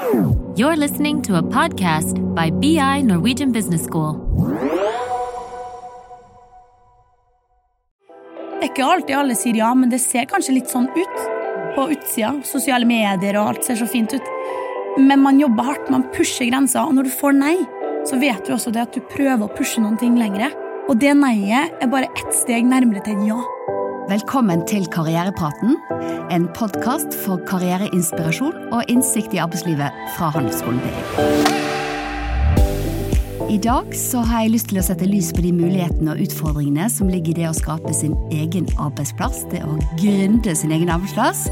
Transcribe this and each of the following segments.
You're listening to a podcast by BI Norwegian Business School. Det er ikke alltid alle sier ja, men det ser kanskje litt sånn ut på utsida. Sosiale medier og alt ser så fint ut. Men man jobber hardt, man pusher grenser, og når du får nei, så vet du også det at du prøver å pushe noen ting lengre. Og det nei-et er bare ett steg nærmere til et ja. Velkommen til Karrierepraten, en podkast for karriereinspirasjon og innsikt i arbeidslivet fra Handelsskolen BI. I dag så har jeg lyst til å sette lys på de mulighetene og utfordringene som ligger i det å skape sin egen arbeidsplass, det å gründe sin egen arbeidsplass.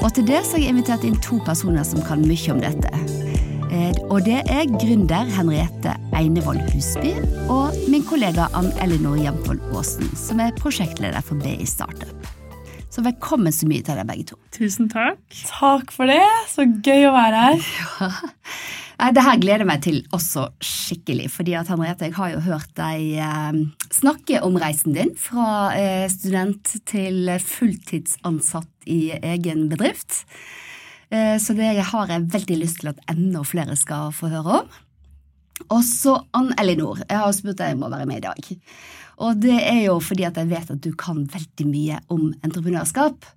Og til det så har jeg invitert inn to personer som kan mye om dette. Eh, og det er gründer Henriette Einevold Husby og min kollega Ann Elinor Jamfold Aasen, som er prosjektleder for BI Startup. Så velkommen så mye til dere begge to. Tusen takk. Takk for det. Så gøy å være her. Ja. Det her gleder jeg meg til også skikkelig, fordi at Henriette, jeg har jo hørt deg eh, snakke om reisen din fra eh, student til fulltidsansatt i egen bedrift. Eh, så det har jeg veldig lyst til at enda flere skal få høre om. Og så Ann Elinor. Jeg har spurt deg om å være med i dag. Og det er jo fordi at jeg vet at du kan veldig mye om entreprenørskap.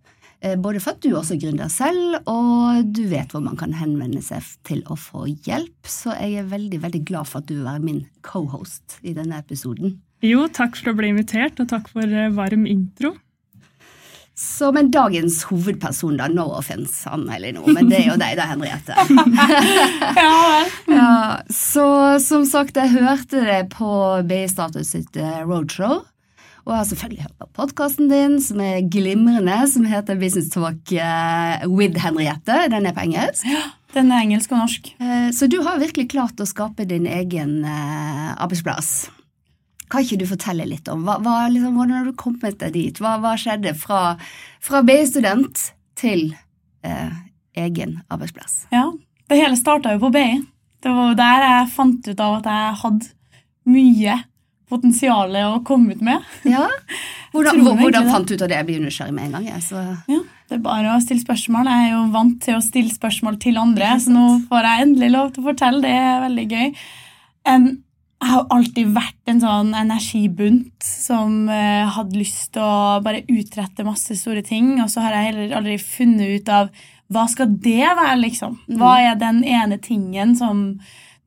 Eh, både for at du også gründer selv, og du vet hvor man kan henvende seg til å få hjelp. Så jeg er veldig veldig glad for at du vil være min cohost i denne episoden. Jo, takk for å bli invitert, og takk for eh, varm intro. Så, men dagens hovedperson, da, no offense, eller noe, men det er jo deg da, Henriette. Ja ja, så som sagt, jeg hørte det på BI Status sitt eh, roadshow. Og jeg har selvfølgelig hørt på podkasten din, som er glimrende, som heter Business Talk eh, with Henriette. Den er på engelsk. Ja, Den er engelsk og norsk. Eh, Så du har virkelig klart å skape din egen arbeidsplass. Kan ikke du fortelle litt om hva, hva, liksom, hvordan har du kommet deg dit? Hva, hva skjedde fra, fra BI-student til eh, egen arbeidsplass? Ja, Det hele starta jo på BI. Det var jo der jeg fant ut av at jeg hadde mye potensial å komme ut med. Ja? Hvordan, hvordan fant du ut av det? Jeg blir nysgjerrig med en gang. Jeg, så. Ja, Det er bare å stille spørsmål. Jeg er jo vant til å stille spørsmål til andre, så nå får jeg endelig lov til å fortelle. Det er veldig gøy. Em, jeg har alltid vært en sånn energibunt som eh, hadde lyst til å bare utrette masse store ting, og så har jeg heller aldri funnet ut av hva skal det være, liksom? Hva er den ene tingen som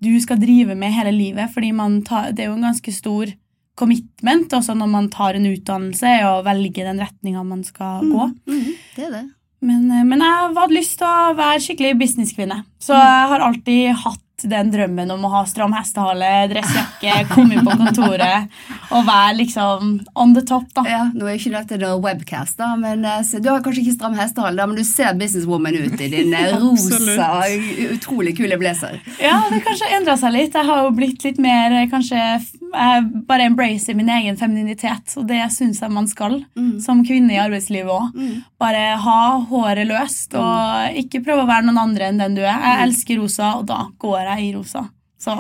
du skal drive med hele livet? Fordi man tar, det er jo en ganske stor commitment også når man tar en utdannelse, og velger den retninga man skal gå. Mm, det er det. Men, eh, men jeg hadde lyst til å være skikkelig businesskvinne. Så jeg har alltid hatt den drømmen om å ha stram hestehale, dressjakke, komme inn på kontoret og være liksom on the top, da. Ja, Nå er ikke dette noe webcast, da, men eh, så, du har kanskje ikke stram hestehale, men du ser businesswoman ut i din eh, rosa, utrolig kule blazer. Ja, det kanskje endra seg litt. Jeg har jo blitt litt mer eh, kanskje Jeg bare embracer min egen femininitet, og det syns jeg man skal som kvinne i arbeidslivet òg. Bare ha håret løst, og ikke prøve å være noen andre enn den du er. Jeg elsker rosa, og da går jeg i rosa. Så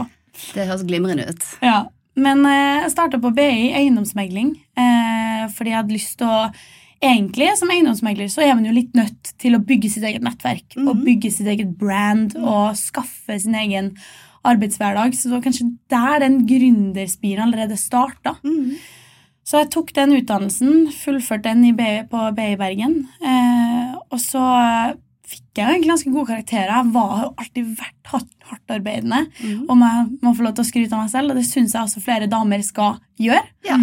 Det høres glimrende ut. ja. Men eh, jeg starta på BI eiendomsmegling eh, fordi jeg hadde lyst til å Egentlig, som eiendomsmegler, så er man jo litt nødt til å bygge sitt eget nettverk og bygge sitt eget brand og skaffe sin egen arbeidshverdag. Så det var kanskje der den gründerspiren allerede starta. Så jeg tok den utdannelsen, fullførte den i B, på BI Bergen. Eh, og så fikk ganske gode karakterer. Jeg var har jo alltid vært hardt, Mm. Og jeg må få lov til å skryte av meg selv, og det syns jeg også flere damer skal gjøre. Ja.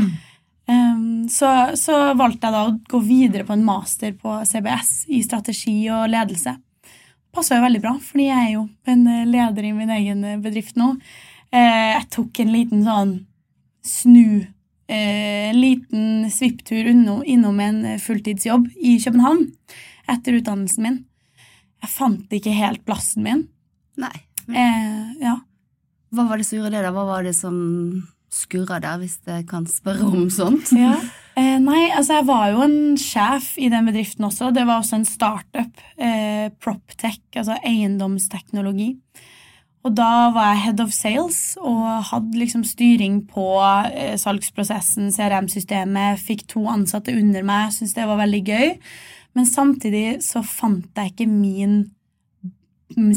Um, så, så valgte jeg da å gå videre på en master på CBS i strategi og ledelse. Passa jo veldig bra, fordi jeg er jo en eh, leder i min egen eh, bedrift nå. Uh, jeg tok en liten sånn snu eh, En liten svipptur innom, en eh, fulltidsjobb i København etter utdannelsen min. Jeg fant ikke helt plassen min. Nei. Eh, ja. Hva var det som gjorde det, da? Hva var det som skurra der, hvis jeg kan spørre om sånt? Ja. Eh, nei, altså jeg var jo en sjef i den bedriften også. Det var også en startup. Eh, Proptech, altså eiendomsteknologi. Og da var jeg head of sales og hadde liksom styring på eh, salgsprosessen, CRM-systemet, fikk to ansatte under meg, syntes det var veldig gøy. Men samtidig så fant jeg ikke min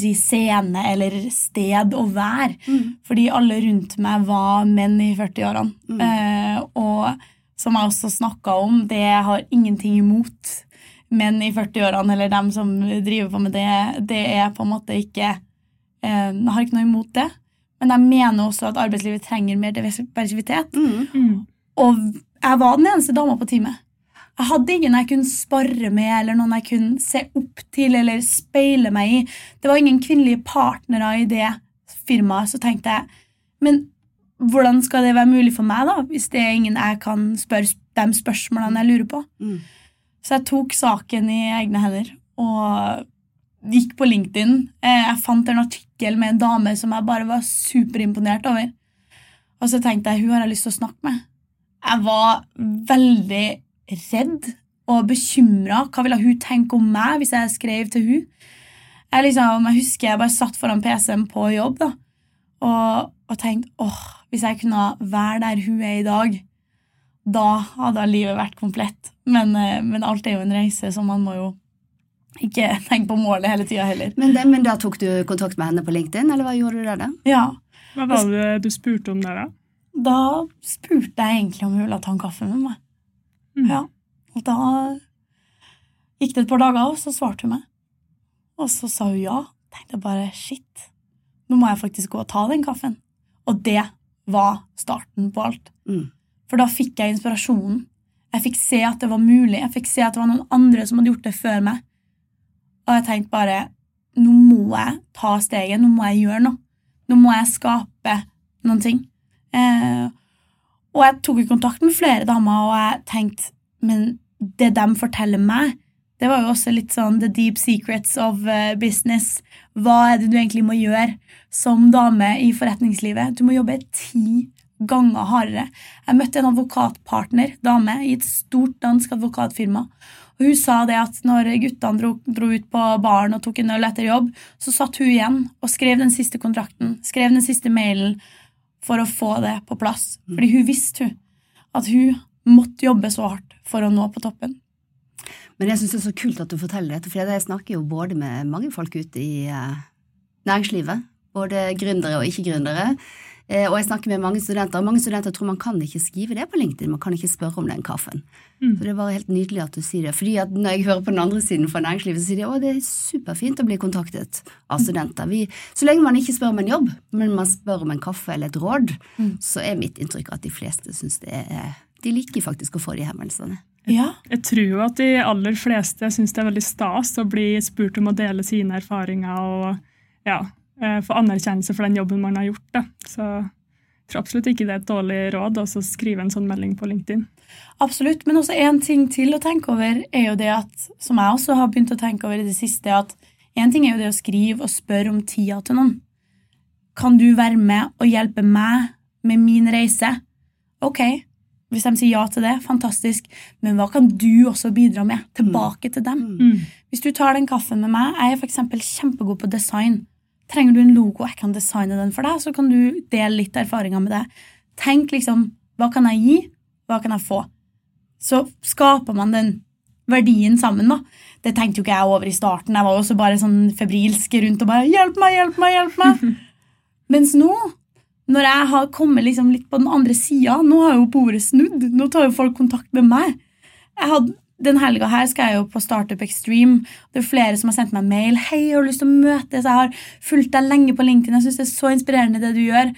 si, scene eller sted å være. Fordi alle rundt meg var menn i 40-årene. Mm. Eh, og som jeg også snakka om, det har ingenting imot menn i 40-årene eller dem som driver på med det. Det er på en måte ikke eh, Jeg har ikke noe imot det. Men jeg mener også at arbeidslivet trenger mer diversitet. Mm. Mm. Og jeg var den eneste dama på teamet. Jeg hadde ingen jeg kunne spare med, eller noen jeg kunne se opp til eller speile meg i. Det var ingen kvinnelige partnere i det firmaet. Så tenkte jeg, men hvordan skal det være mulig for meg, da, hvis det er ingen jeg kan spørre de spørsmålene jeg lurer på? Mm. Så jeg tok saken i egne hender og gikk på LinkedIn. Eh, Jeg fant en artikkel med en dame som jeg bare var superimponert over. Og så tenkte jeg hun har jeg lyst til å snakke med. Jeg var veldig redd og bekymra. Hva ville hun tenke om meg hvis jeg skrev til hun? Jeg, liksom, jeg husker jeg bare satt foran PC-en på jobb da, og, og tenkte åh, hvis jeg kunne være der hun er i dag, da hadde livet vært komplett. Men, eh, men alt er jo en reise, så man må jo ikke tenke på målet hele tida heller. Men, det, men da tok du kontakt med henne på LinkedIn, eller hva gjorde du der da? Ja, Hva var det du spurte om der, da? da spurte jeg egentlig om hun ville ta en kaffe med meg. Mm. Ja, og da gikk det et par dager, og så svarte hun meg. Og så sa hun ja. Tenkte bare shit, nå må jeg faktisk gå og ta den kaffen. Og det var starten på alt. Mm. For da fikk jeg inspirasjonen. Jeg fikk se at det var mulig. Jeg fikk se at det var noen andre som hadde gjort det før meg. Og jeg tenkte bare nå må jeg ta steget. Nå må jeg gjøre noe. Nå må jeg skape noen ting. Eh, og jeg tok i kontakt med flere damer, og jeg tenkte men det de forteller meg, det var jo også litt sånn the deep secrets of eh, business. Hva er det du egentlig må gjøre som dame i forretningslivet? Du må jobbe ti ganger hardere. Jeg møtte en advokatpartner, dame, i et stort dansk advokatfirma. Og Hun sa det at når guttene dro, dro ut på baren og tok en øl etter jobb, så satt hun igjen og skrev den siste kontrakten, skrev den siste mailen for å få det på plass. Fordi hun visste hun, at hun måtte jobbe så hardt for å nå på toppen. Men jeg syns det er så kult at du forteller dette, for jeg snakker jo både med mange folk ute i eh, næringslivet, både gründere og ikke-gründere, og jeg snakker med mange studenter. og Mange studenter tror man kan ikke skrive det på LinkedIn, man kan ikke spørre om den kaffen. Mm. Så det er bare helt nydelig at du sier det. Fordi at når jeg hører på den andre siden fra næringslivet, så sier de å, det er superfint å bli kontaktet av studenter. Vi, så lenge man ikke spør om en jobb, men man spør om en kaffe eller et råd, så er mitt inntrykk at de fleste syns det er De liker faktisk å få de henvendelsene. Ja, Jeg tror jo at de aller fleste syns det er veldig stas å bli spurt om å dele sine erfaringer og ja, eh, få anerkjennelse for den jobben man har gjort. Da. Så jeg tror absolutt ikke det er et dårlig råd å skrive en sånn melding på LinkedIn. Absolutt, men også en ting til å tenke over er jo det at, som jeg også har begynt å tenke over i det siste, at en ting er jo det å skrive og spørre om tida til noen. Kan du være med og hjelpe meg med min reise? Ok, hvis de sier ja til det, fantastisk, men hva kan du også bidra med tilbake til dem? Mm. Hvis du tar den kaffen med meg, jeg er eksempel kjempegod på design. Trenger du en logo, jeg kan designe den for deg, så kan du dele litt erfaringer med det. Tenk liksom, hva kan jeg gi, hva kan jeg få? Så skaper man den verdien sammen, da. Det tenkte jo ikke jeg over i starten. Jeg var også bare sånn febrilsk rundt og bare 'hjelp meg, hjelp meg', hjelp meg. Mens nå, når jeg har kommet liksom litt på den andre sida, nå har jo bordet snudd. Nå tar jo folk kontakt med meg. Jeg hadde, den helga her skal jeg jo på Startup Extreme. Det er flere som har sendt meg mail. 'Hei, jeg har lyst til å møtes. Jeg har fulgt deg lenge på LinkedIn. Jeg syns det er så inspirerende, det du gjør.'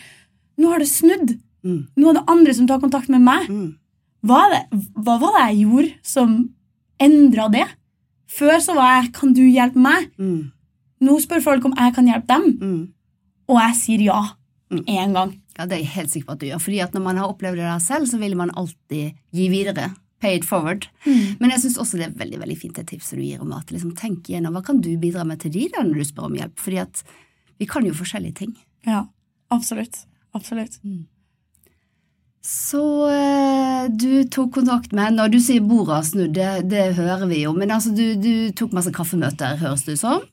Nå har det snudd. Mm. Nå er det andre som tar kontakt med meg. Mm. Hva, er det, hva var det jeg gjorde som endra det? Før så var jeg 'kan du hjelpe meg'? Mm. Nå spør folk om jeg kan hjelpe dem, Mm. og jeg sier ja Mm. én gang. Ja, det er jeg helt sikker på at du gjør. Fordi at når man har opplevd det der selv, så vil man alltid gi videre. Pay it forward. Men jeg syns også det er veldig veldig fint det tipset du gir om at liksom, tenk igjennom hva kan du bidra med til de da når du spør om hjelp. Fordi at vi kan jo forskjellige ting. Ja, absolutt. Absolutt. Så eh, du tok kontakt med henne, og du sier bordet har snudd, det, det hører vi jo. Men altså, du, du tok masse kaffemøter, høres det ut som,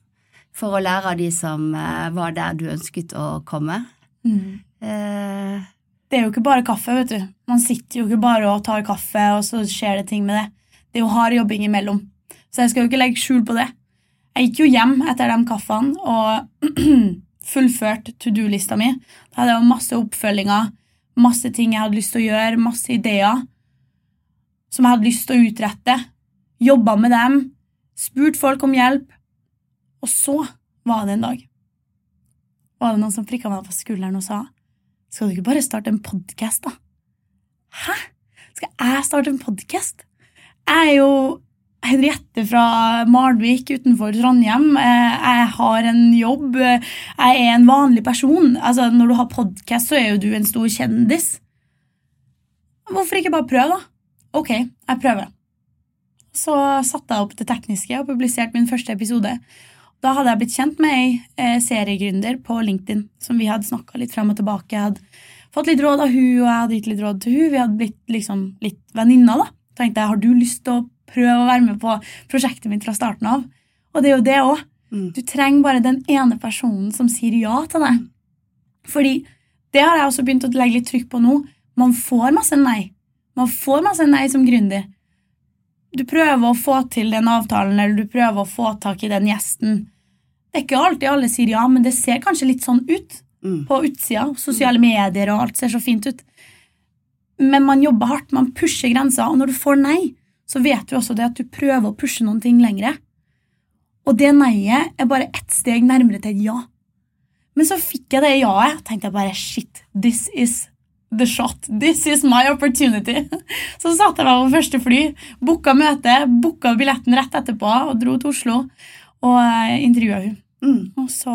for å lære av de som eh, var der du ønsket å komme. Eh, Det er jo ikke bare kaffe, vet du. Man sitter jo ikke bare og tar kaffe, og så skjer det ting med det. Det er jo hard jobbing imellom. Så jeg skal jo ikke legge skjul på det. Jeg gikk jo hjem etter de kaffene og fullførte to do-lista mi. Da hadde jeg jo masse oppfølginger, masse ting jeg hadde lyst til å gjøre, masse ideer som jeg hadde lyst til å utrette. Jobba med dem, spurt folk om hjelp. Og så var det en dag. Var det noen som prikka meg på skulderen og sa Skal du ikke bare starte en podkast, da? Hæ? Skal jeg starte en podkast? Jeg er jo Henriette fra Malvik utenfor Trondheim. Eh, Jeg har en jobb. Jeg er en vanlig person. Altså, når du har podkast, så er jo du en stor kjendis. Hvorfor ikke bare prøve, da? Ok, jeg prøver. Så satte jeg opp det tekniske og publiserte min første episode. Da hadde jeg blitt kjent med ei eh, seriegründer på LinkedIn som vi hadde snakka litt frem og tilbake. Jeg hadde fått litt råd av hun, og jeg hadde gitt litt råd til hun. Vi hadde blitt liksom litt venninner. da. Tenkte jeg, har du lyst til å prøve å være med på prosjektet mitt fra starten av? Og det er jo det òg. Mm. Du trenger bare den ene personen som sier ja til deg. Fordi det har jeg også begynt å legge litt trykk på nå. Man får masse nei. Man får masse nei som gründer. Du prøver å få til den avtalen, eller du prøver å få tak i den gjesten. Det er ikke alltid alle sier ja, men det ser kanskje litt sånn ut Mm. på utsida. Sosiale medier og alt ser så fint ut. Men man jobber hardt, man pusher grenser, og når du får nei, så vet du også det at du prøver å pushe noen ting lengre. Og det nei-et er bare ett steg nærmere til et ja. Men så fikk jeg det ja-et, og tenkte jeg bare shit, this is the shot. This is my opportunity. Så satte jeg meg på første fly, booka møte, booka billetten rett etterpå og dro til Oslo og intervjua hun. Mm. Og så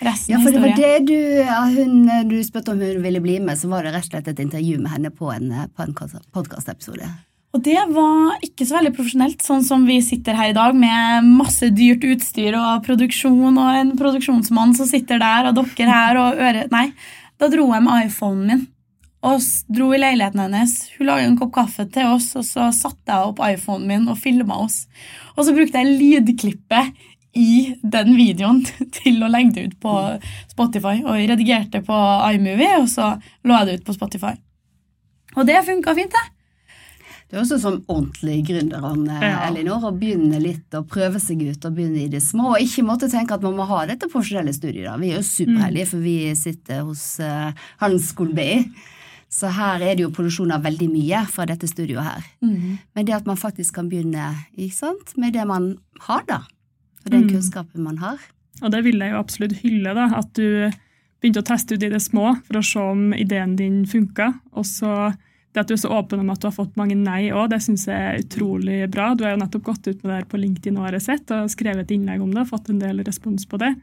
resten Ja, for det var det du, ja, hun, du spurte om hun ville bli med, så var det rett og slett et intervju med henne på en, på en podkastepisode. Og det var ikke så veldig profesjonelt, sånn som vi sitter her i dag med masse dyrt utstyr og produksjon og en produksjonsmann som sitter der, og dere her og øre... Nei, da dro jeg med iPhonen min og dro i leiligheten hennes. Hun lagde en kopp kaffe til oss, og så satte jeg opp iPhonen min og filma oss. Og så brukte jeg lydklippet i den videoen til å legge det ut på Spotify. Og jeg redigerte på iMovie, og så lå jeg det ut på Spotify. Og det funka fint, det. Du er også som ordentlig gründer, Anne Ja. Elinor, å begynne litt og prøve seg ut og begynne i det små. Og ikke måtte tenke at man må ha dette profesjonelle studiet. da. Vi er jo superheldige, for vi sitter hos uh, Handelsskolen BI. Så her er det jo produksjon av veldig mye fra dette studioet her. Men det at man faktisk kan begynne sant, med det man har, da. Og den Mm. kunnskapen man har. Og det vil jeg jo absolutt hylle, da, at du begynte å teste ut i det små for å se om ideen din funka. Og så det at du er så åpen om at du har fått mange nei òg, det syns jeg er utrolig bra. Du har jo nettopp gått ut med det her på LinkedIn og har jeg sett, og skrevet et innlegg om det og fått en del respons på det.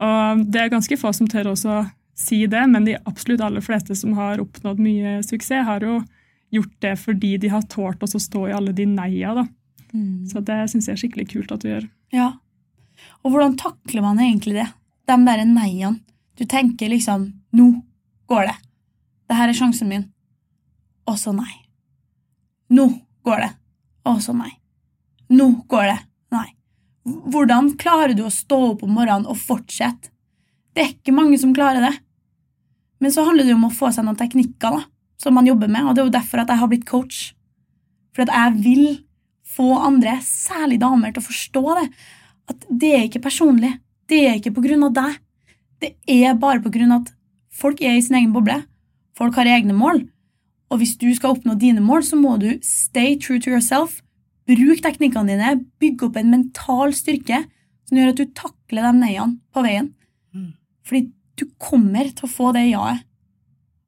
Og det er ganske få som tør også å si det, men de absolutt aller fleste som har oppnådd mye suksess, har jo gjort det fordi de har tålt å stå i alle de nei-a. Mm. Så det syns jeg er skikkelig kult at du gjør. Ja. Og hvordan takler man egentlig det? De der nei-ene. Du tenker liksom Nå går det. Det her er sjansen min. Og så nei. Nå går det. Og så nei. Nå går det. Nei. Hvordan klarer du å stå opp om morgenen og fortsette? Det er ikke mange som klarer det. Men så handler det jo om å få seg noen teknikker da, som man jobber med, og det er jo derfor at jeg har blitt coach. For at jeg vil få andre, særlig damer, til å forstå det. At det er ikke personlig. Det er ikke på grunn av deg. Det er bare på grunn av at folk er i sin egen boble. Folk har egne mål. Og hvis du skal oppnå dine mål, så må du stay true to yourself. Bruk teknikkene dine. bygg opp en mental styrke som gjør at du takler de nei-ene på veien. Mm. Fordi du kommer til å få det ja-et.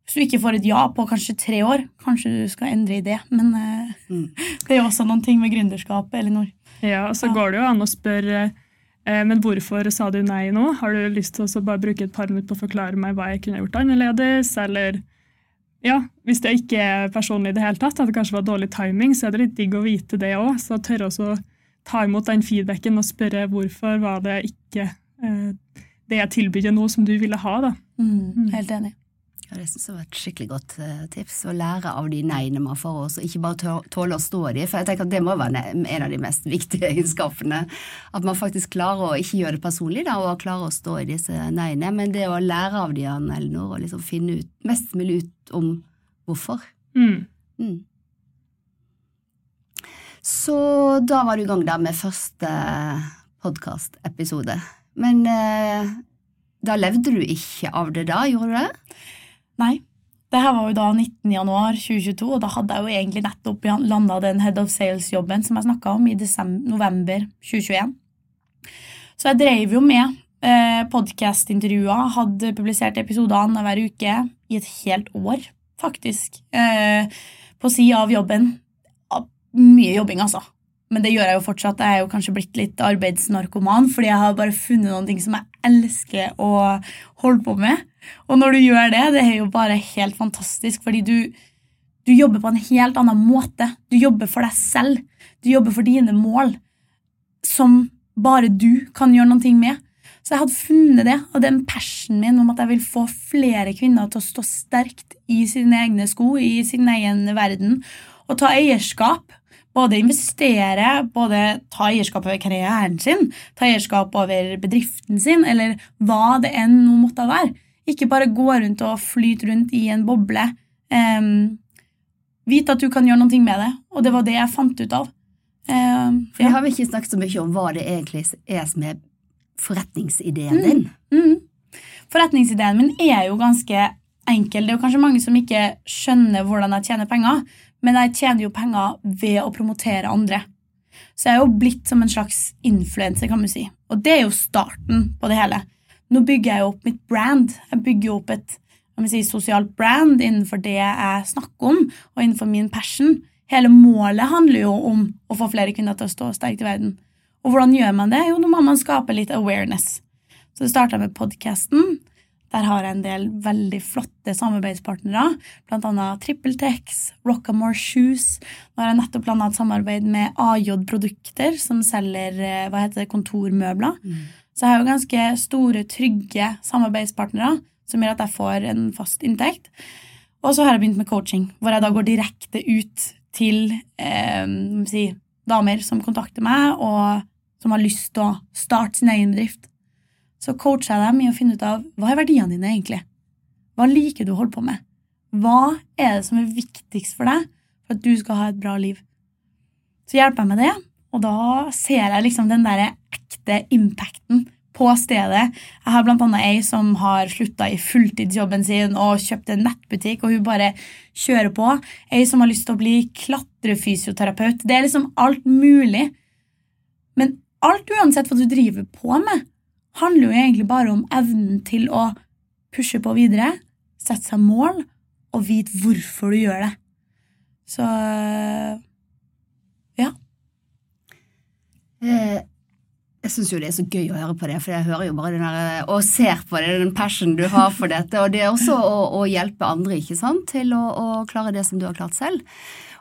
Hvis du ikke får et ja på kanskje tre år, kanskje du skal endre i det. Men eh, Mm. det er jo også noen ting med gründerskapet, Elinor. Ja, og så Ja. går det jo an å spørre eh, men hvorfor sa du nei nå? Har du lyst til å bare bruke et par minutter på å forklare meg hva jeg kunne gjort annerledes? Eller ja, hvis det ikke er personlig i det hele tatt, at det kanskje var dårlig timing, så er det litt digg å vite det òg. Så tørre også å ta imot den feedbacken og spørre hvorfor var det ikke eh, det jeg tilbydde nå som du ville ha, da. Mm, helt enig. Ja, det synes jeg var et skikkelig godt eh, tips. Å lære av de nei-ene man får, og ikke bare tåle å stå i de. For jeg tenker at det må være en av de mest viktige egenskapene. At man faktisk klarer å ikke gjøre det personlig, da, og klarer å stå i disse nei-ene. Men det å lære av de, Anne Elinor, og liksom finne ut, mest mulig ut om hvorfor. Mm. Mm. Så da var du i gang da med første podkastepisode. Men eh, da levde du ikke av det da, gjorde du det? Nei. Det her var jo da 19. januar 2022, og da hadde jeg jo egentlig nettopp landa den head of sales-jobben som jeg snakka om i desember, november 2021. Så jeg drev jo med eh, podkast-intervjuer, hadde publisert episoder annenhver uke i et helt år, faktisk. Eh, på sida av jobben. Mye jobbing, altså. Men det gjør jeg jo fortsatt. Jeg er jo kanskje blitt litt arbeidsnarkoman, fordi jeg har bare funnet noen ting som jeg elsker å holde på med. Og når du gjør det, det er jo bare helt fantastisk, fordi du, du jobber på en helt annen måte. Du jobber for deg selv. Du jobber for dine mål, som bare du kan gjøre noe med. Så jeg hadde funnet det, og den passionen min om at jeg vil få flere kvinner til å stå sterkt i sine egne sko, i sin egen verden, og ta eierskap både investere, både ta eierskap over karrieren sin, ta eierskap over bedriften sin, eller hva det enn nå måtte være. Ikke bare gå rundt og flyte rundt i en boble. Um, Vit at du kan gjøre noe med det, og det var det jeg fant ut av. Um, For jeg har vi ikke snakket så mye om hva det egentlig er som er forretningsideen din. Mm, mm. Forretningsideen min er jo ganske enkel. Det er jo kanskje mange som ikke skjønner hvordan jeg tjener penger, men jeg tjener jo penger ved å promotere andre. Så jeg er jo blitt som en slags influenser, kan man si. Og det er jo starten på det hele. Nå bygger jeg jo opp mitt brand. Jeg bygger jo opp et si, sosialt brand innenfor det jeg snakker om, og innenfor min passion. Hele målet handler jo om å få flere kvinner til å stå sterkt i verden. Og hvordan gjør man det? Jo, nå må man skape litt awareness. Så det starta med podkasten. Der har jeg en del veldig flotte samarbeidspartnere, bl.a. TrippelTex, Rockamore Shoes. Nå har jeg nettopp landa et samarbeid med AJ Produkter, som selger eh, hva heter det, kontormøbler. Mm. Så jeg har jo ganske store, trygge samarbeidspartnere som gjør at jeg får en fast inntekt. Og så har jeg begynt med coaching, hvor jeg da går direkte ut til eh, si, damer som kontakter meg, og som har lyst til å starte sin egen bedrift så coacher jeg dem i å finne ut av hva er verdiene dine egentlig. Hva liker du å holde på med? Hva er det som er viktigst for deg for at du skal ha et bra liv? Så hjelper jeg med det, og da ser jeg liksom den der ekte impacten på stedet. Jeg har blant annet ei som har slutta i fulltidsjobben sin og kjøpt en nettbutikk, og hun bare kjører på. Ei som har lyst til å bli klatrefysioterapeut. Det er liksom alt mulig. Men alt uansett hva du driver på med, handler jo egentlig bare om evnen til å pushe på videre, sette seg mål og vite hvorfor du gjør det. Så ja. Eh, jeg syns jo det er så gøy å høre på det, for jeg hører jo bare den der, og ser på det, den passion du har for dette. Og det er også å, å hjelpe andre ikke sant, til å, å klare det som du har klart selv.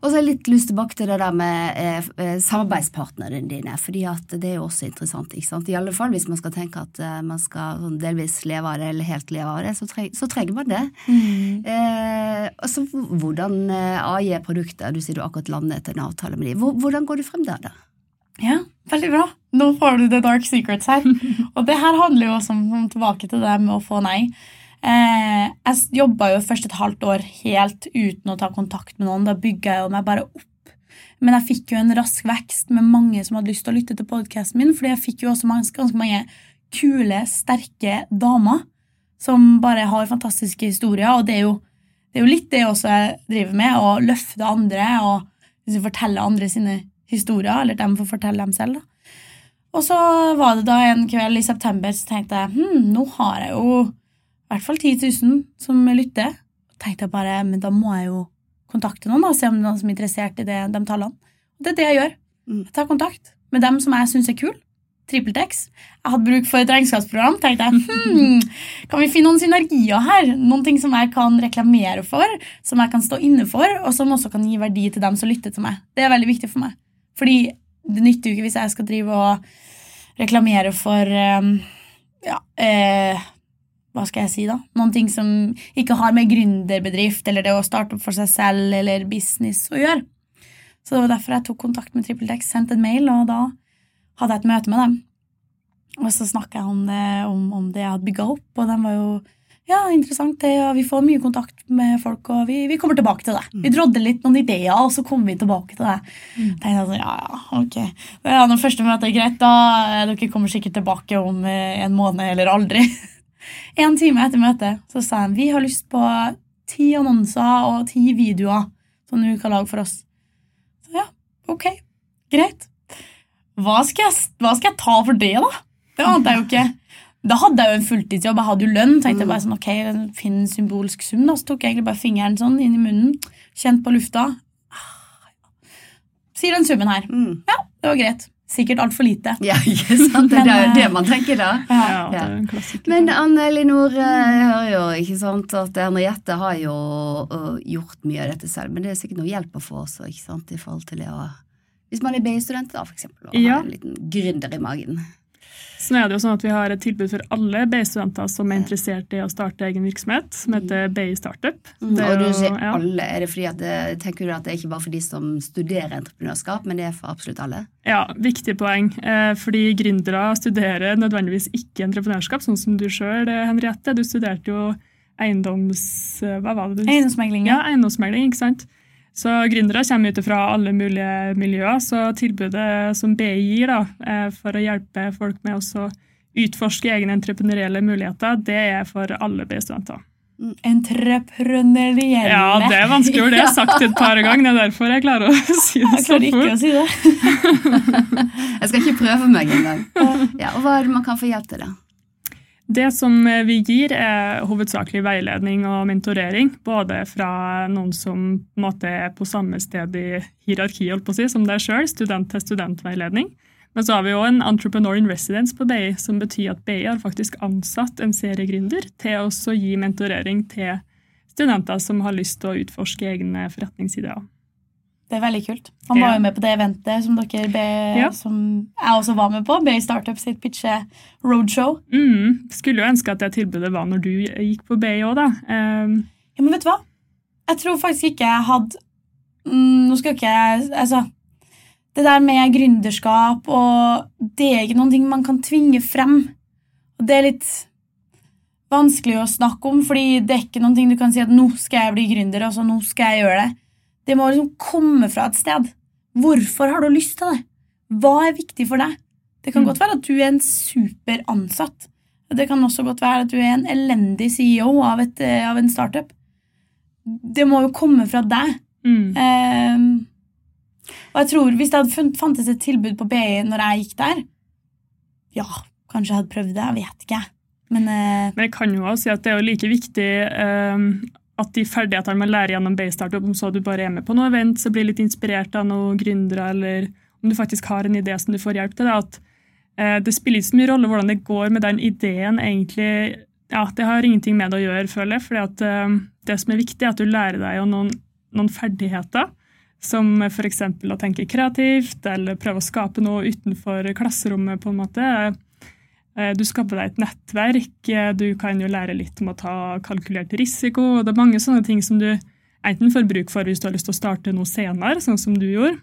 Og så har jeg litt lyst tilbake til det der med eh, eh, samarbeidspartnerne dine, fordi at det er jo også interessant. ikke sant? I alle fall hvis man skal tenke at eh, man skal sånn delvis leve av det, eller helt leve av det, så, treng, så trenger man det. Mm. Eh, altså, Hvordan eh, AJ Produkter, du sier du akkurat landet en avtale med dem, hvordan går du frem der? da? Ja, veldig bra. Nå får du the dark secrets her. Og det her handler jo også om tilbake til det med å få nei. Eh, jeg jobba jo først et halvt år helt uten å ta kontakt med noen. Da bygga jeg meg bare opp. Men jeg fikk jo en rask vekst med mange som hadde lyst til å lytte til podkasten min, fordi jeg fikk jo også ganske mange kule, sterke damer som bare har fantastiske historier. Og det er jo, det er jo litt det også jeg driver med, å løfte andre og liksom fortelle andre sine historier, eller dem får fortelle dem selv. da. Og så var det da en kveld i september så tenkte jeg hm, nå har jeg jo i hvert fall 10 000 som lytter. tenkte jeg bare, men da må jeg jo kontakte noen og se om det er noen som er interessert i det, de tallene. Og det er det jeg gjør. Mm. Jeg tar kontakt med dem som jeg syns er kule. TrippelTex. Jeg hadde bruk for et regnskapsprogram. tenkte jeg, hmm, Kan vi finne noen synergier her? Noen ting som jeg kan reklamere for, som jeg kan stå inne for, og som også kan gi verdi til dem som lytter til meg. Det er veldig viktig for meg. Fordi det nytter jo ikke hvis jeg skal drive og reklamere for um, ja, eh, hva skal jeg si, da? Noen ting som ikke har med gründerbedrift eller det å starte opp for seg selv eller business å gjøre. Så det var derfor jeg tok kontakt med TrippelTex, sendte en mail, og da hadde jeg et møte med dem. Og så snakka jeg om det, om, om det jeg hadde bygga opp, og de var jo ja, interessant det, og vi får mye kontakt med folk, og vi, vi kommer tilbake til det. Mm. Vi drodde litt noen ideer, og så kommer vi tilbake til det. Tenkte jeg sånn, ja, ja, ok. Ja, når første møte er greit, da eh, dere kommer sikkert tilbake om eh, en måned eller aldri. en time etter møtet så sa han, vi har lyst på ti annonser og ti videoer som du kan lage for oss. Så ja, ok, greit. Hva skal jeg, hva skal jeg ta for det, da? Det ante jeg jo ikke. Da hadde jeg jo en fulltidsjobb, jeg hadde jo lønn. tenkte jeg bare sånn, ok, Finn en symbolsk sum. da, Så tok jeg egentlig bare fingeren sånn inn i munnen, kjent på lufta. Ah, Sier den summen her. Ja, Det var greit. Sikkert altfor lite. Ja, ikke sant? Det er jo det man tenker da. Ja. Ja, det er en klassiker. Men Anne Elinor, eh, jeg hører jo ikke sant, at Henriette har jo uh, gjort mye av dette selv, men det er sikkert noe hjelp å få også, ikke sant, i forhold til det å Hvis man er BI-student, da, for eksempel, og Ja. har en liten gründer i magen. Så nå er det jo sånn at Vi har et tilbud for alle BI-studenter som er interessert i å starte egen virksomhet, som heter BI Startup. Mm, Det er og du jo- sier ja. alle, er det fordi at det, tenker du at det er ikke bare for de som studerer entreprenørskap, men det er for absolutt alle? Ja, viktig poeng. Eh, fordi gründere studerer nødvendigvis ikke entreprenørskap, sånn som du sjøl, Henriette. Du studerte jo eiendoms... eh, Hva var det du Eiendomsmegling. Ja, eiendomsmegling, ikke sant? Så gründere kommer ut fra alle mulige miljøer, så tilbudet som BI gir da, eh, for å hjelpe folk med å utforske egne entreprenørielle muligheter, det er for alle BI-studenter. Entreprenørielle. Ja, det er vanskelig ord. Det har jeg sagt et par ganger. Det er derfor jeg klarer å si det så fort. Jeg klarer ikke å si det. Jeg skal ikke prøve meg engang. Ja, og hva er det man kan få hjelp til, da? Det som vi gir, er hovedsakelig veiledning og mentorering. Både fra noen som på måte er på samme sted i hierarkiet si, som deg sjøl, student til studentveiledning. Men så har vi òg en entrepreneur in residence på BI, som betyr at BI har faktisk ansatt en seriegründer til å gi mentorering til studenter som har lyst til å utforske egne forretningsideer. Det er veldig kult. Han var jo med på det eventet som dere be, Ja. som jeg også var med på. BI Startup sitt pitche roadshow. Mm, skulle jo ønske at det tilbudet var når du gikk på BI òg, da. Um, Ja, men vet du hva? Jeg tror faktisk ikke jeg hadde mm, Nå skal ikke jeg Altså, det der med gründerskap og Det er ikke noen ting man kan tvinge frem. Og det er litt vanskelig å snakke om, fordi det er ikke noen ting du kan si at 'nå skal jeg bli gründer', og så 'nå skal jeg gjøre det'. Det må liksom komme fra et sted. Hvorfor har du lyst til det? Hva er viktig for deg? Det kan Mm. godt være at du er en super ansatt. Det kan også godt være at du er en elendig CEO av, et, eh, av en startup. Det må jo komme fra deg. mm. Ehm, og jeg tror Hvis det hadde fantes et tilbud på BI når jeg gikk der, ja, kanskje jeg hadde prøvd det. Jeg vet ikke. Men eh, Men jeg kan jo også si at det er jo like viktig eh, at de ferdighetene man lærer gjennom Baystartup, om så du bare er med på noe event, så blir litt inspirert av noen gründere, eller om du faktisk har en idé som du får hjelp til, Det, at eh, det spiller ikke så mye rolle hvordan det går med den ideen egentlig. Ja, Det har ingenting med det å gjøre, føler jeg. at eh, det som er viktig, er at du lærer deg noen, noen ferdigheter. Som f.eks. å tenke kreativt, eller prøve å skape noe utenfor klasserommet. på en måte. Eh, Du skaper deg et nettverk, eh, du kan jo lære litt om å ta kalkulert risiko. og Det er mange sånne ting som du enten får bruk for hvis du har lyst til å starte noe senere, sånn som du gjorde,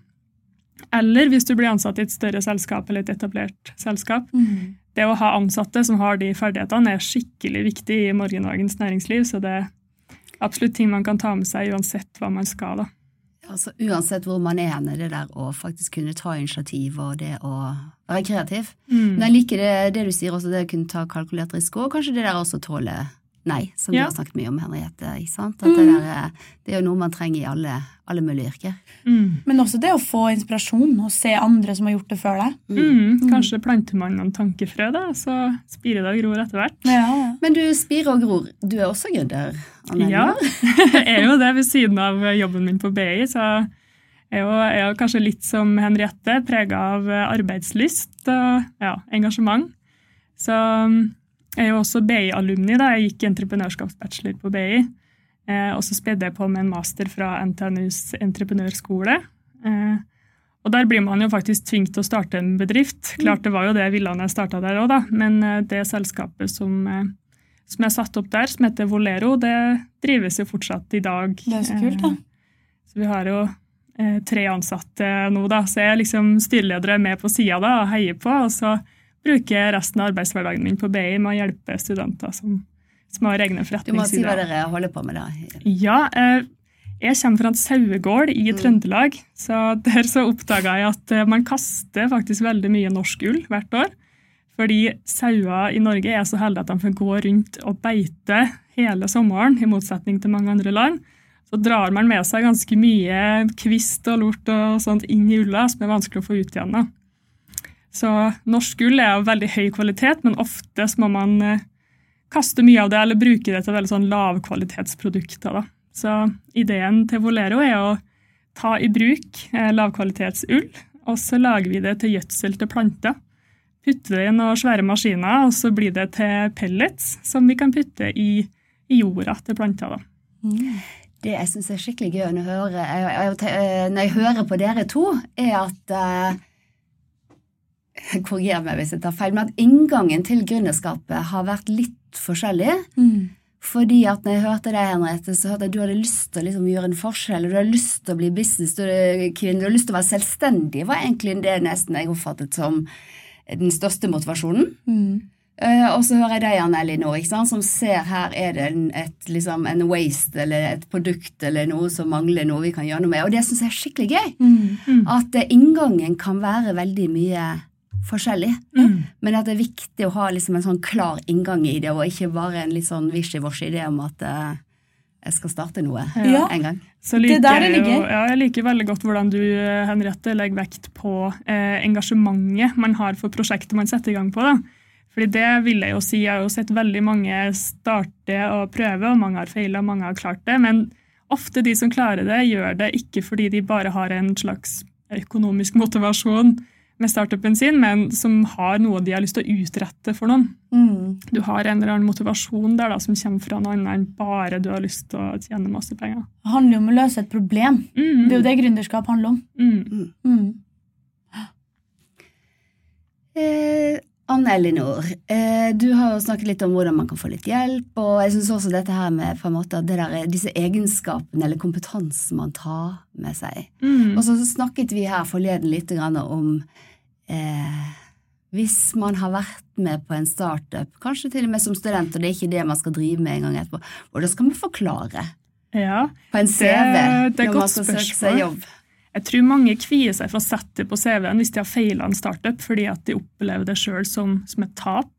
eller hvis du blir ansatt i et større selskap eller et etablert selskap. mm. Det å ha ansatte som har de ferdighetene, er skikkelig viktig i morgendagens næringsliv. Så det er absolutt ting man kan ta med seg uansett hva man skal. da. Altså, uansett hvor man er hen, er det der å faktisk kunne ta initiativ og det å være kreativ. Mm. Men jeg liker det, det du sier også, det å kunne ta kalkulert risiko, og kanskje det der også tåle nei, som Ja. du har snakket mye om, Henriette. ikke sant? At det, der, er- det er jo noe man trenger i alle, alle mulige yrker. Mm. Men også det å få inspirasjon og se andre som har gjort det før deg. Mm. Kanskje planter man noen tankefrø, da, så spirer det og gror etter hvert. Ja, ja. Men du, spirer og Gror, du er også gründer? Ja, jeg er jo det ved siden av jobben min på BI. Så jeg er jo, jeg er jo kanskje litt som Henriette, prega av arbeidslyst og ja, engasjement. Så jeg er jo også BI-alumni. da, Jeg gikk entreprenørskapsbachelor på BI. Eh, og så spedde jeg på med en master fra NTNUs entreprenørskole. Eh, og der blir man jo faktisk tvunget til å starte en bedrift. Klart det var jo det jeg ville når jeg starta der òg, da. Men eh, det selskapet som eh, som jeg satt opp der, som heter Volero, det drives jo fortsatt i dag. Det er så kult, da. Eh, Så vi har jo tre ansatte nå, da. Så jeg er liksom styreleder er med på sida da, og heier på. Og så bruker resten av arbeidshverdagen min på BI med å hjelpe studenter som som har egne Du må si hva dere holder på med, da. Ja, eh, jeg kommer fra en sauegård i Trøndelag, så der så oppdaga jeg at eh, man kaster faktisk veldig mye norsk ull hvert år. Fordi sauer i Norge er så heldige at de får gå rundt og beite hele sommeren, i motsetning til mange andre land. Så drar man med seg ganske mye kvist og lort og sånt inn i ulla, som er vanskelig å få ut igjen. da. Så norsk ull er av veldig høy kvalitet, men oftest må man eh, kaste mye av det eller bruke det til veldig sånn lavkvalitetsprodukter. Da. Så ideen til Volero er å ta i bruk eh, lavkvalitetsull, og så lager vi det til gjødsel til planter. Putter det i noen svære maskiner, og så blir det til pellets som vi kan putte i, i jorda til planter. Da. Det jeg syns er skikkelig gøy når jeg, hører, jeg, når jeg hører på dere to, er at eh, Korriger meg hvis jeg tar feil, men at inngangen til gründerskapet har vært litt forskjellig. Mm. Fordi at når jeg hørte deg, Henriette, så hørte jeg at du hadde lyst til å liksom gjøre en forskjell. Du hadde lyst til å bli businesskvinne, du hadde lyst til å være selvstendig. var egentlig det nesten jeg oppfattet som den største motivasjonen. Mm. Uh, og så hører jeg deg, ikke sant, som ser her er det en, et, liksom, en waste eller et produkt eller noe som mangler noe vi kan gjøre noe med. Og det syns jeg er skikkelig gøy. Mm. At eh, inngangen kan være veldig mye forskjellig. Mm. Men at det er viktig å ha liksom en sånn klar inngang i det, og ikke bare en litt sånn wishy-washy idé om at uh, jeg skal starte noe Ja. en gang. Så Det liker der det jeg, jo, ligger. ja, jeg liker veldig godt hvordan du Henriette, legger vekt på eh, engasjementet man har for prosjektet man setter i gang på. Da. Fordi det vil jeg jo si, Jeg har jo sett veldig mange starte og prøve, og mange har feila, mange har klart det. Men ofte de som klarer det, gjør det ikke fordi de bare har en slags økonomisk motivasjon med startupen sin, men som har noe de har lyst til å utrette for noen. Mm. Du har en eller annen motivasjon der da, som kommer fra noe annet enn bare du har lyst til å tjene masse penger. Det handler jo om å løse et problem. Mm. Det er jo det gründerskap handler om. Mm. Mm. Eh, Anne Elinor, eh, du har jo snakket litt om hvordan man kan få litt hjelp, og jeg syns også dette her med på en måte, det der, disse egenskapene eller kompetansen man tar med seg. Mm. Og så snakket vi her forleden litt grann om eh, hvis man har vært med på en startup, kanskje til og med som student, og det er ikke det man skal drive med en gang etterpå, hvordan skal man forklare Ja, på en CV det er et når man skal søke seg jobb? jeg tror mange kvier seg for å sette det på CV-en hvis de har feila en startup, fordi at de opplever det sjøl som, som et tap.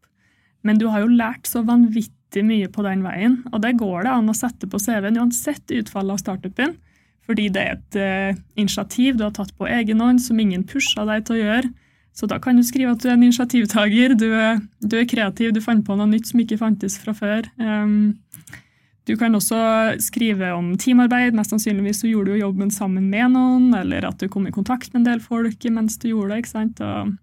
Men du har jo lært så vanvittig mye på den veien, og det går det an å sette på CV-en uansett utfallet av startupen. Fordi det er et uh, initiativ du har tatt på egen hånd, som ingen pusha deg til å gjøre. Så da kan du skrive at du er en initiativtaker, du er, du er kreativ, du fant på noe nytt som ikke fantes fra før. Um, du kan også skrive om teamarbeid. Mest sannsynligvis så gjorde du jobben sammen med noen, eller at du kom i kontakt med en del folk mens du gjorde det. ikke sant? Og,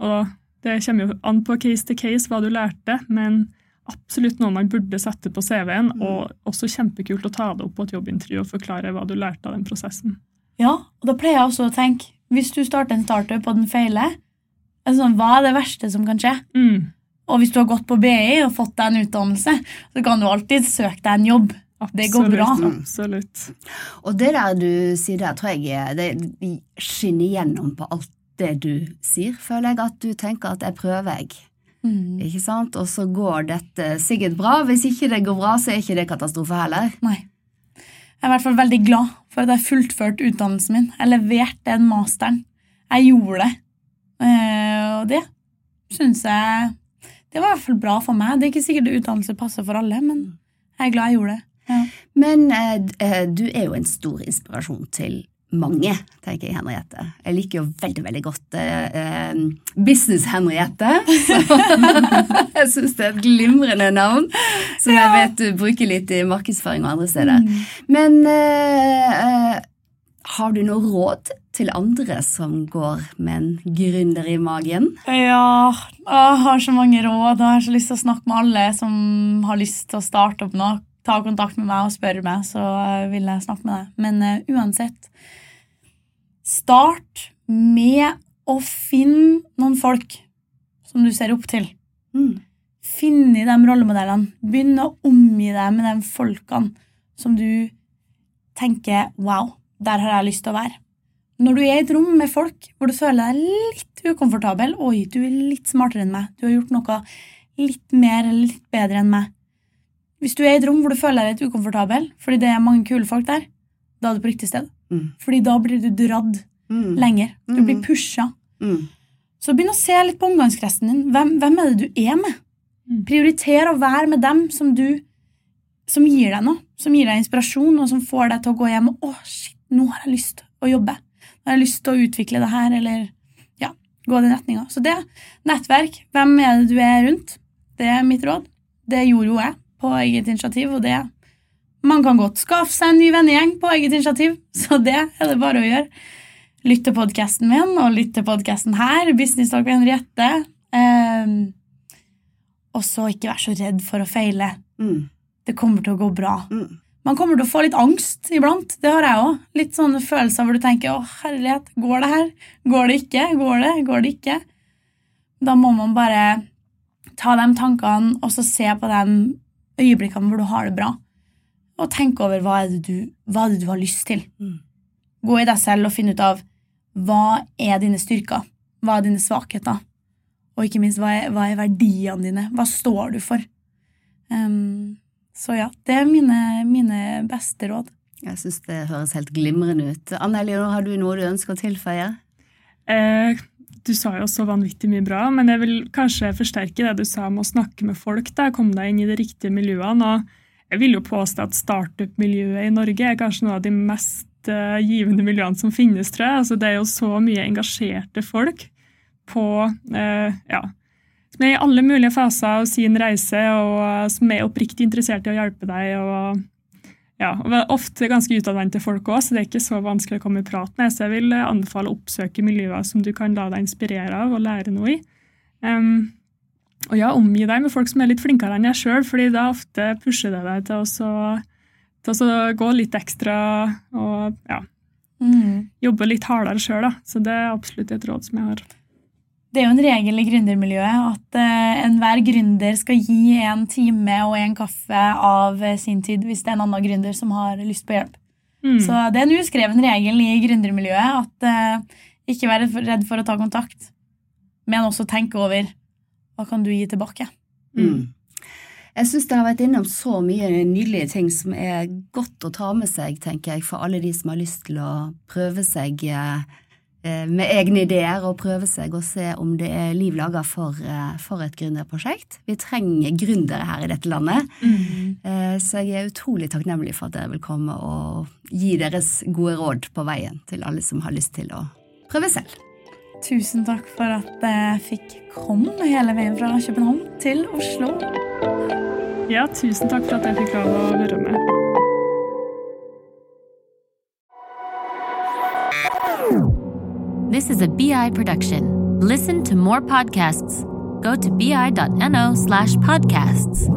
og det kommer jo an på case to case hva du lærte, men absolutt noe man burde sette på CV-en, og også kjempekult å ta det opp på et jobbintervju og forklare hva du lærte av den prosessen. Ja, og da pleier jeg også å tenke Hvis du starter en startup og den feiler, altså, hva er det verste som kan skje? Mm, Og hvis du har gått på BI og fått deg en utdannelse, så kan du alltid søke deg en jobb. Det går bra. Absolutt. Og det der du sier der, tror jeg det skinner gjennom på alt det du sier, føler jeg. At du tenker at jeg prøver, jeg. Mm. Ikke sant? Og så går dette sikkert bra. Hvis ikke det går bra, så er ikke det katastrofe heller. Nei. Jeg er i hvert fall veldig glad for at jeg fullførte utdannelsen min. Jeg leverte den masteren. Jeg gjorde det. Eh, og det syns jeg Det var i hvert fall bra for meg. Det er ikke sikkert utdannelse passer for alle, men jeg er glad jeg gjorde det. Ja. Men eh, eh, du er jo en stor inspirasjon til mange, tenker jeg, Henriette. Jeg liker jo veldig, veldig godt eh, eh, Business-Henriette. Jeg syns det er et glimrende navn, som jeg vet du bruker litt i markedsføring og andre steder. Men eh, eh, har du noe råd til andre som går med en gründer i magen? Ja, jeg har så mange råd. Jeg har så lyst til å snakke med alle som har lyst til å starte opp noe. Ta kontakt med meg og spørre meg, så eh, vil jeg snakke med deg. Men uh, uansett, start med å finne noen folk som du ser opp til. Mm. Finne de rollemodellene. Begynn å omgi deg med de folkene som du tenker wow, der har jeg lyst til å være. Når du er i et rom med folk hvor du føler deg litt ukomfortabel Oi, du er litt smartere enn meg. Du har gjort noe litt mer eller litt bedre enn meg. Hvis du er i et rom hvor du føler deg litt ukomfortabel fordi det er mange kule folk der, da er du på riktig sted. Mm. Fordi da blir du dradd Mm. lenger. Du Mm. blir pusha. Mm. Så begynn å se litt på omgangskretsen din. Hvem, hvem er det du er med? Mm. Prioriter å være med dem som du som gir deg noe. Som gir deg inspirasjon, og som får deg til å gå hjem og Å, shit, nå har jeg lyst å jobbe. Nå har jeg lyst til å utvikle det her, eller ja, gå den retninga. Så det, nettverk, hvem er det du er rundt? Det er mitt råd. Det gjorde jo jeg på eget initiativ, og det Man kan godt skaffe seg en ny vennegjeng på eget initiativ, så det er det bare å gjøre. Lytt til podkasten min, og lytt til podkasten her, Business Talk med Henriette. Um, og så ikke være så redd for å feile. Mm. Det kommer til å gå bra. Mm. Man kommer til å få litt angst iblant. Det har jeg òg. Litt sånne følelser hvor du tenker 'Å, herlighet, går det her? Går det ikke? Går det? Går det ikke?' Da må man bare ta de tankene og så se på de øyeblikkene hvor du har det bra, og tenk over hva er det du, hva er det du har lyst til. Mm. Gå i deg selv og finn ut av hva er dine styrker, hva er dine svakheter, og ikke minst hva er, hva er verdiene dine, hva står du for. Um, så ja, det er mine, mine beste råd. Jeg syns det høres helt glimrende ut. Anne Elinor, har du noe du ønsker å tilføye? Eh, du sa jo så vanvittig mye bra, men jeg vil kanskje forsterke det du sa om å snakke med folk. da, Komme deg inn i de riktige miljøene. og Jeg vil jo påstå at startup-miljøet i Norge er kanskje noe av de mest eh, givende miljøene som finnes, tror jeg. Altså, det er jo så mye engasjerte folk på eh, ja, som er i alle mulige faser av sin reise, og eh, som er oppriktig interessert i å hjelpe deg. og ja, og ofte ganske utadvendte folk òg, så det er ikke så vanskelig å komme i prat med. Så jeg vil eh, anbefale å oppsøke miljøer som du kan la deg inspirere av og lære noe i. Um, og ja, omgi deg med folk som er litt flinkere enn deg sjøl, fordi da ofte pusher det deg til å til å gå litt ekstra og ja, Mm. jobbe litt hardere sjøl. Så det er absolutt et råd som jeg har. Det er jo en regel i gründermiljøet at uh, enhver gründer skal gi en time og en kaffe av eh, sin tid hvis det er en annen gründer som har lyst på hjelp. Mm. Så det er en uskreven regel i gründermiljøet at uh, ikke være redd for å ta kontakt, men også tenke over hva kan du gi tilbake. Mm. Jeg syns dere har vært innom så mye nydelige ting som er godt å ta med seg, tenker jeg, for alle de som har lyst til å prøve seg eh, med egne ideer og prøve seg og se om det er liv laga for, eh, for et gründerprosjekt. Vi trenger gründere her i dette landet, Mm. så jeg er utrolig takknemlig for at dere vil komme og gi deres gode råd på veien til alle som har lyst til å prøve selv. Tusen takk for at jeg fikk komme hele veien fra København til Oslo. Ja, tusen takk for at jeg fikk lov å være med. This is a BI production. Listen to more podcasts. Go to bi.no slash podcasts.